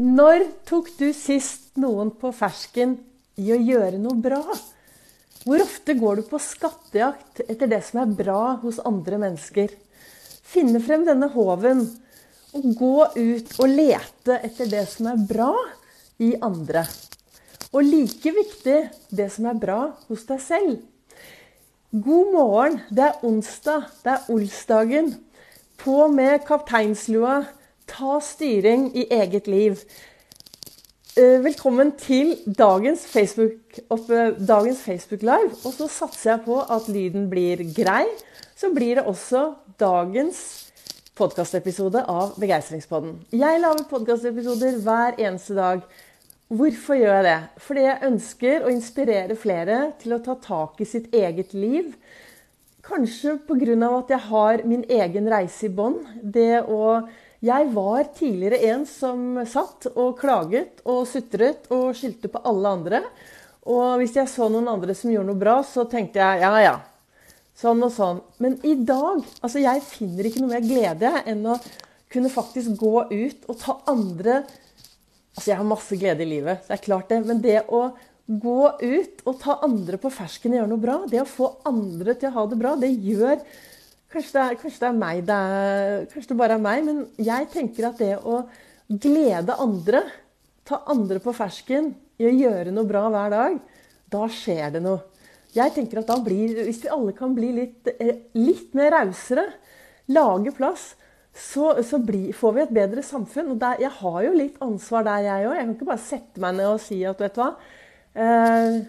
Når tok du sist noen på fersken i å gjøre noe bra? Hvor ofte går du på skattejakt etter det som er bra hos andre mennesker? Finne frem denne håven og gå ut og lete etter det som er bra i andre. Og like viktig det som er bra hos deg selv. God morgen. Det er onsdag. Det er olsdagen. På med kapteinslua Ta styring i eget liv. Eh, velkommen til dagens Facebook, opp, dagens Facebook Live. Og så satser jeg på at lyden blir grei. Så blir det også dagens podkastepisode av Begeistringspodden. Jeg lager podkastepisoder hver eneste dag. Hvorfor gjør jeg det? Fordi jeg ønsker å inspirere flere til å ta tak i sitt eget liv. Kanskje pga. at jeg har min egen reise i bånn. Det å jeg var tidligere en som satt og klaget og sutret og skyldte på alle andre. Og hvis jeg så noen andre som gjorde noe bra, så tenkte jeg ja, ja. Sånn og sånn. Men i dag altså Jeg finner ikke noe mer glede enn å kunne faktisk gå ut og ta andre Altså, jeg har masse glede i livet, det er klart det. Men det å gå ut og ta andre på fersken og gjøre noe bra, det å få andre til å ha det bra, det gjør Kanskje det, er, kanskje det er meg det er, Kanskje det bare er meg, men jeg tenker at det å glede andre, ta andre på fersken i å gjøre noe bra hver dag, da skjer det noe. Jeg tenker at da blir, Hvis vi alle kan bli litt, eh, litt mer rausere, lage plass, så, så blir, får vi et bedre samfunn. Og der, jeg har jo litt ansvar der, jeg òg. Jeg kan ikke bare sette meg ned og si at vet du hva eh,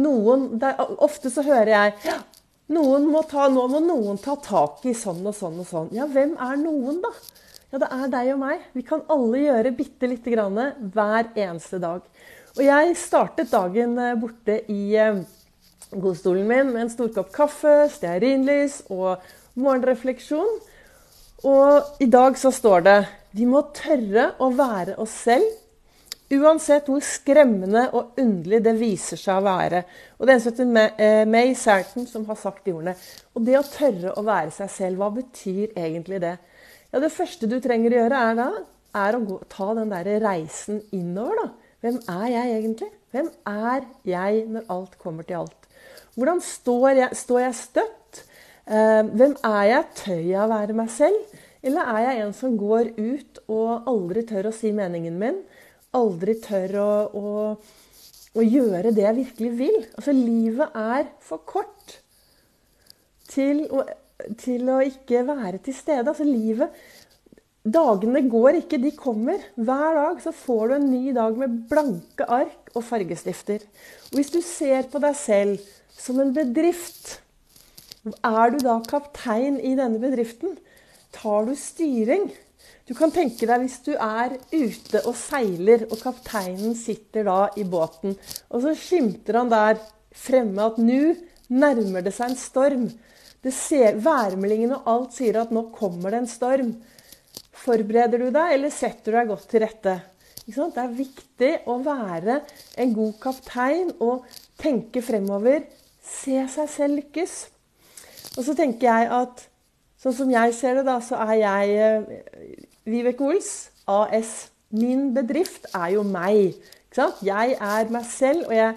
noen, der, Ofte så hører jeg noen må ta, nå må noen ta tak i sånn og sånn og sånn. Ja, hvem er noen, da? Ja, det er deg og meg. Vi kan alle gjøre bitte lite grann hver eneste dag. Og jeg startet dagen eh, borte i eh, godstolen min med en stor kopp kaffe, stearinlys og morgenrefleksjon. Og i dag så står det vi må tørre å være oss selv Uansett hvor skremmende og underlig det viser seg å være. Og Det en som heter eh, May Sarton som har sagt de ordene. Og det å tørre å være seg selv, hva betyr egentlig det? Ja, Det første du trenger å gjøre, er da er å gå, ta den der reisen innover. da. Hvem er jeg egentlig? Hvem er jeg når alt kommer til alt? Hvordan står jeg, står jeg støtt? Eh, hvem er jeg? Tør jeg å være meg selv? Eller er jeg en som går ut og aldri tør å si meningen min? Aldri tør å, å, å, gjøre det jeg virkelig vil. Altså, livet er for kort til å, til å ikke være til stede. Altså, livet Dagene går ikke, de kommer. Hver dag så får du en ny dag med blanke ark og fargestifter. Og hvis du ser på deg selv som en bedrift, er du da kaptein i denne bedriften? Tar du styring? Du kan tenke deg hvis du er ute og seiler, og kapteinen sitter da i båten, og så skimter han der fremme at nå nærmer det seg en storm. Det ser, Værmeldingen og alt sier at nå kommer det en storm. Forbereder du deg, eller setter du deg godt til rette? Det er viktig å være en god kaptein og tenke fremover. Se seg selv lykkes. Og så tenker jeg at sånn som jeg ser det, da, så er jeg eh, Vibeke Ols AS. Min bedrift er jo meg. Jeg er meg selv, og jeg,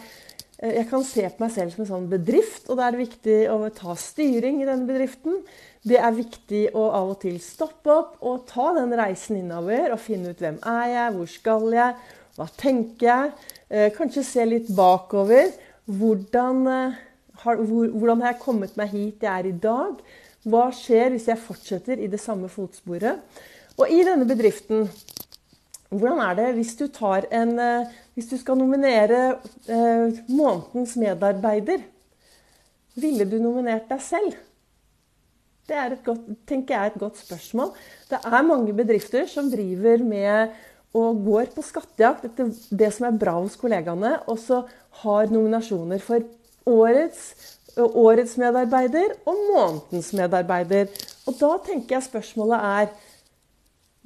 eh, jeg, kan se på meg selv som en sånn bedrift. Og da er det viktig å ta styring i denne bedriften. Det er viktig å av og til stoppe opp og ta den reisen innover og finne ut hvem er jeg, hvor skal jeg, hva tenker jeg? Eh, kanskje se litt bakover. Hvordan har, hvordan har jeg kommet meg hit jeg er i dag? Hva skjer hvis jeg fortsetter i det samme fotsporet? Og i denne bedriften hvordan er det hvis du, en, eh, hvis du skal nominere eh, månedens medarbeider? Ville du nominert deg selv? Det er godt, tenker jeg er et godt spørsmål. Det er mange bedrifter som driver med og går på skattejakt etter det som er bra hos kollegaene, og så har nominasjoner for årets, årets medarbeider og månedens medarbeider. Og da tenker jeg spørsmålet er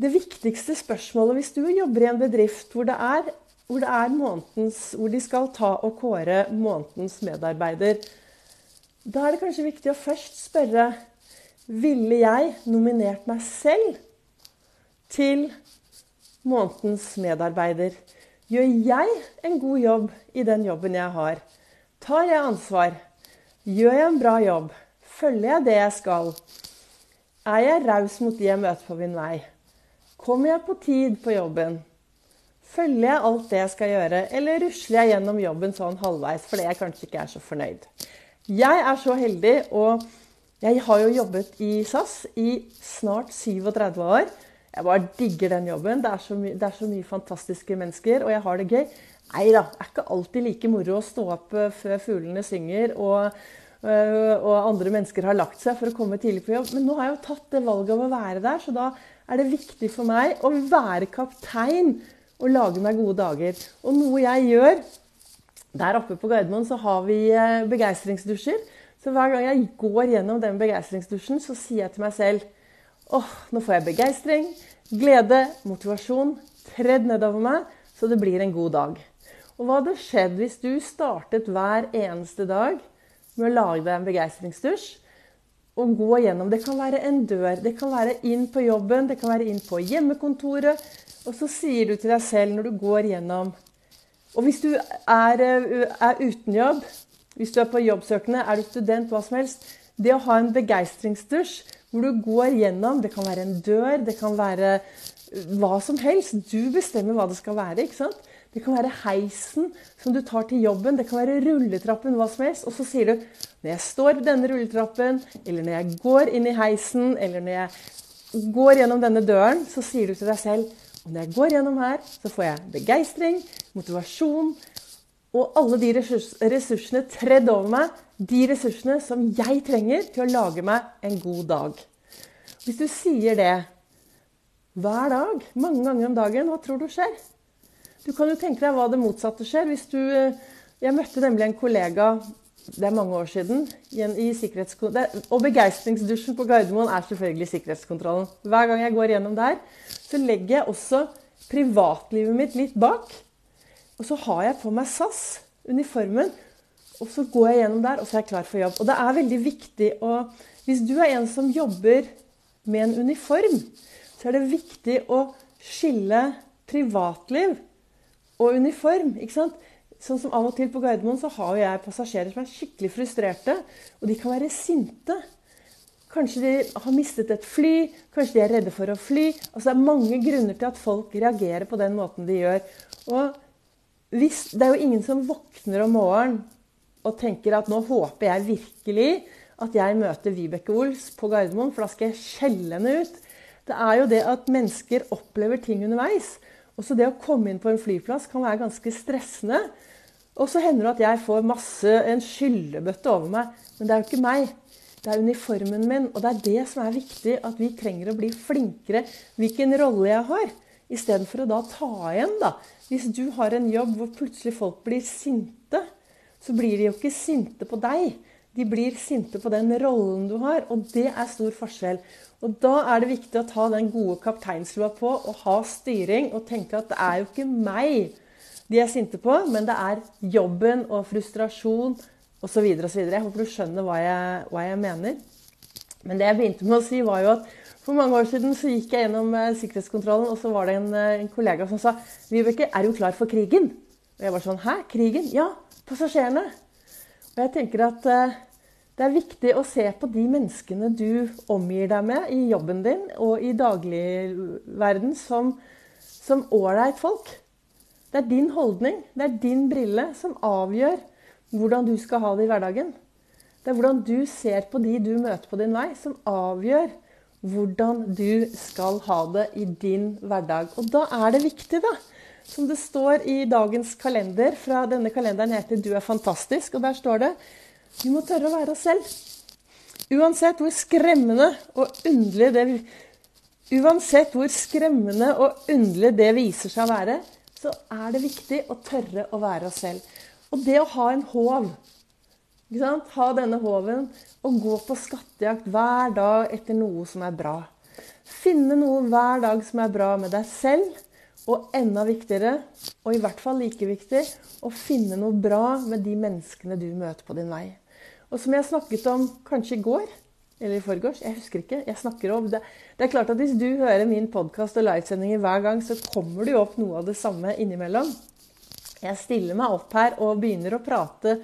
det viktigste spørsmålet hvis du jobber i en bedrift hvor det er, hvor, det er månedens, hvor de skal ta og kåre månedens medarbeider, da er det kanskje viktig å først spørre ville jeg nominert meg selv til månedens medarbeider? Gjør jeg en god jobb i den jobben jeg har? Tar jeg ansvar? Gjør jeg en bra jobb? Følger jeg det jeg skal? Er jeg raus mot de jeg møter på min vei? Kommer jeg på tid på jobben? Følger jeg alt det jeg skal gjøre, eller rusler jeg gjennom jobben sånn halvveis fordi jeg kanskje ikke er så fornøyd? Jeg er så heldig, og jeg har jo jobbet i SAS i snart 37 år. Jeg bare digger den jobben. Det er, så det er så mye fantastiske mennesker, og jeg har det gøy. Nei da, det er ikke alltid like moro å stå opp eh, før fuglene synger og, eh, og, andre mennesker har lagt seg for å komme tidlig på jobb. Men nå har jeg jo tatt det valget av å være der, så da er det viktig for meg å være kaptein og lage meg gode dager. Og noe jeg gjør Der oppe på Gardermoen så har vi eh, begeistringsdusjer. Så hver gang jeg går gjennom den begeistringsdusjen, så sier jeg til meg selv åh, nå får jeg begeistring, glede, motivasjon tredd nedover meg, så det blir en god dag. Og hva hadde skjedd hvis du startet hver eneste dag med å lage deg en begeistringsdusj? Og gå gjennom. Det kan være en dør, det kan være inn på jobben, det kan være inn på hjemmekontoret. Og så sier du til deg selv når du går gjennom Og hvis du er, er uten jobb, hvis du er på jobbsøkende, er du student, hva som helst Det å ha en begeistringsdusj hvor du går gjennom Det kan være en dør, det kan være hva som helst. Du bestemmer hva det skal være. ikke sant? Det kan være heisen som du tar til jobben. Det kan være rulletrappen, hva som helst. Og så sier du når jeg står i denne rulletrappen, eller når jeg går inn i heisen, eller når jeg går gjennom denne døren, så sier du til deg selv og når jeg går gjennom her, så får jeg begeistring, motivasjon og alle de ressursene tredd over meg. De ressursene som jeg trenger til å lage meg en god dag. Hvis du sier det hver dag, mange ganger om dagen, hva tror du skjer? Du kan jo tenke deg hva det motsatte skjer. Hvis du, eh, jeg møtte nemlig en kollega det er mange år siden. Og begeistringsdusjen på Gardermoen er selvfølgelig sikkerhetskontrollen. Hver gang jeg går gjennom der, så legger jeg også privatlivet mitt litt bak. Og så har jeg på meg SAS-uniformen, og så går jeg gjennom der, og så er jeg klar for jobb. Og det er veldig viktig å Hvis du er en som jobber med en uniform, så er det viktig å skille privatliv og uniform. ikke sant? Sånn som Av og til på Gardermoen så har jeg passasjerer som er skikkelig frustrerte. Og de kan være sinte. Kanskje de har mistet et fly, kanskje de er redde for å fly. Altså Det er mange grunner til at folk reagerer på den måten de gjør. Og hvis, Det er jo ingen som våkner om morgenen og tenker at nå håper jeg virkelig at jeg møter Vibeke Ols på Gardermoen, for da skal jeg skjelle henne ut. Det er jo det at mennesker opplever ting underveis. Også det å komme inn på en flyplass kan være ganske stressende. Og så hender det at jeg får masse, en skyllebøtte over meg. Men det er jo ikke meg. Det er uniformen min. Og det er det som er viktig, at vi trenger å bli flinkere hvilken rolle jeg har. Istedenfor å da ta igjen, da. Hvis du har en jobb hvor plutselig folk blir sinte, så blir de jo ikke sinte på deg. De blir sinte på den rollen du har, og det er stor forskjell. Og Da er det viktig å ta den gode kapteinslua på og ha styring og tenke at det er jo ikke meg de er sinte på, men det er jobben og frustrasjon osv. osv. Jeg håper du skjønner hva jeg, hva jeg, mener. Men det jeg begynte med å si, var jo at for mange år siden så gikk jeg gjennom eh, sikkerhetskontrollen, og så var det en, eh, en kollega som sa Vibeke, er du klar for krigen? Og jeg var sånn Hæ? Krigen? Ja, passasjerene. Og jeg tenker at eh, det er viktig å se på de menneskene du omgir deg med i jobben din og i dagligverden som ålreit folk. Det er din holdning, det er din brille, som avgjør hvordan du skal ha det i hverdagen. Det er hvordan du ser på de du møter på din vei, som avgjør hvordan du skal ha det i din hverdag. Og da er det viktig, da, som det står i dagens kalender fra denne kalenderen heter 'Du er fantastisk', og der står det vi må tørre å være oss selv. Uansett hvor skremmende og underlig det Uansett hvor skremmende og underlig det viser seg å være, så er det viktig å tørre å være oss selv. Og det å ha en håv Ha denne håven og gå på skattejakt hver dag etter noe som er bra. Finne noe hver dag som er bra med deg selv. Og enda viktigere, og i hvert fall like viktig, å finne noe bra med de menneskene du møter på din vei. Og som jeg snakket om kanskje i går Eller i forgårs. Jeg husker ikke. Jeg snakker om det. Det er klart at Hvis du hører min podkast og livesendinger hver gang, så kommer det jo opp noe av det samme innimellom. Jeg stiller meg opp her og begynner å prate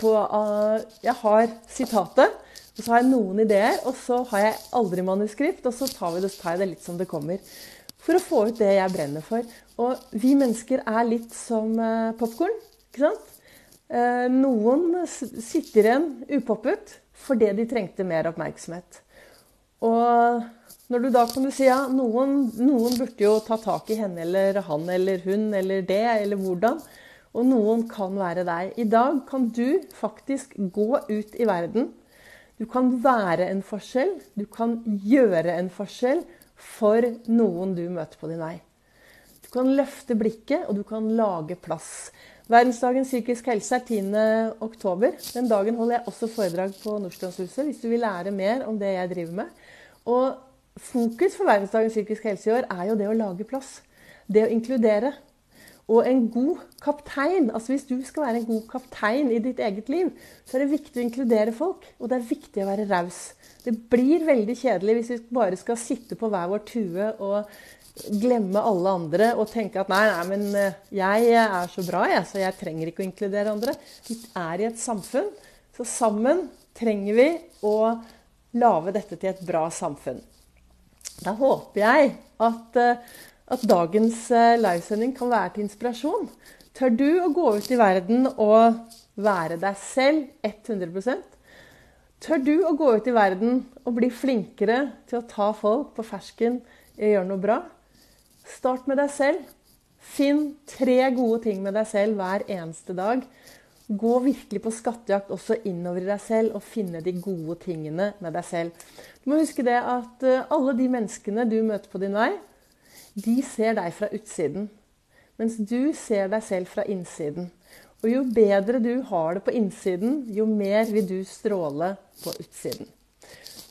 på uh, Jeg har sitatet, og så har jeg noen ideer, og så har jeg aldri manuskript, og så tar, vi det, tar jeg det litt som det kommer. For å få ut det jeg brenner for. Og vi mennesker er litt som uh, popkorn. Ikke sant? Uh, noen sitter igjen upoppet fordi de trengte mer oppmerksomhet. Og når du da kan du si ja, noen, noen burde jo ta tak i henne eller han eller hun eller det, eller hvordan. Og noen kan være deg. I dag kan du faktisk gå ut i verden. Du kan være en forskjell. Du kan gjøre en forskjell for noen du møter på din vei. Du kan løfte blikket, og du kan lage plass. Verdensdagen psykisk helse er 10. oktober. Den dagen holder jeg også foredrag på Nordstrandshuset hvis du vil lære mer om det jeg driver med. Og fokus for Verdensdagen psykisk helse i år er jo det å lage plass. Det å inkludere. Og en god kaptein, altså hvis du skal være en god kaptein i ditt eget liv, så er det viktig å inkludere folk, og det er viktig å være raus. Det blir veldig kjedelig hvis vi bare skal sitte på hver vår tue og glemme alle andre og tenke at nei, nei, men eh, jeg er så bra, jeg, så jeg trenger ikke å inkludere andre. Vi er i et samfunn, så sammen trenger vi å lage dette til et bra samfunn. Da håper jeg at, eh, at dagens eh, livesending kan være til inspirasjon. Tør du å gå ut i verden og være deg selv 100 Tør du å gå ut i verden og bli flinkere til å ta folk på fersken i å gjøre noe bra? Start med deg selv. Finn tre gode ting med deg selv hver eneste dag. Gå virkelig på skattejakt også innover i deg selv og finne de gode tingene med deg selv. Du må huske det at eh, alle de menneskene du møter på din vei, de ser deg fra utsiden. Mens du ser deg selv fra innsiden. Og jo bedre du har det på innsiden, jo mer vil du stråle på utsiden.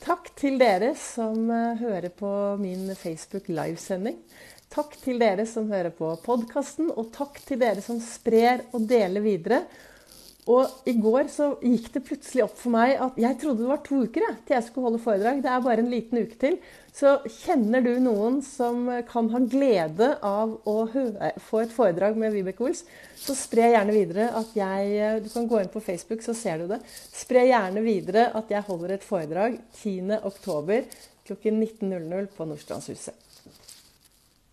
Takk til dere som eh, hører på min Facebook livesending. Takk til dere som hører på podkasten, og takk til dere som sprer og deler videre. Og i går så gikk det plutselig opp for meg at jeg trodde det var to uker jeg, til jeg skulle holde foredrag. Det er bare en liten uke til. Så kjenner du noen som kan ha glede av å få et foredrag med Vibeke Ols, så spre gjerne videre at jeg Du kan gå inn på Facebook, så ser du det. Spre gjerne videre at jeg holder et foredrag 10.10. klokken 19.00 på Nordstrandshuset.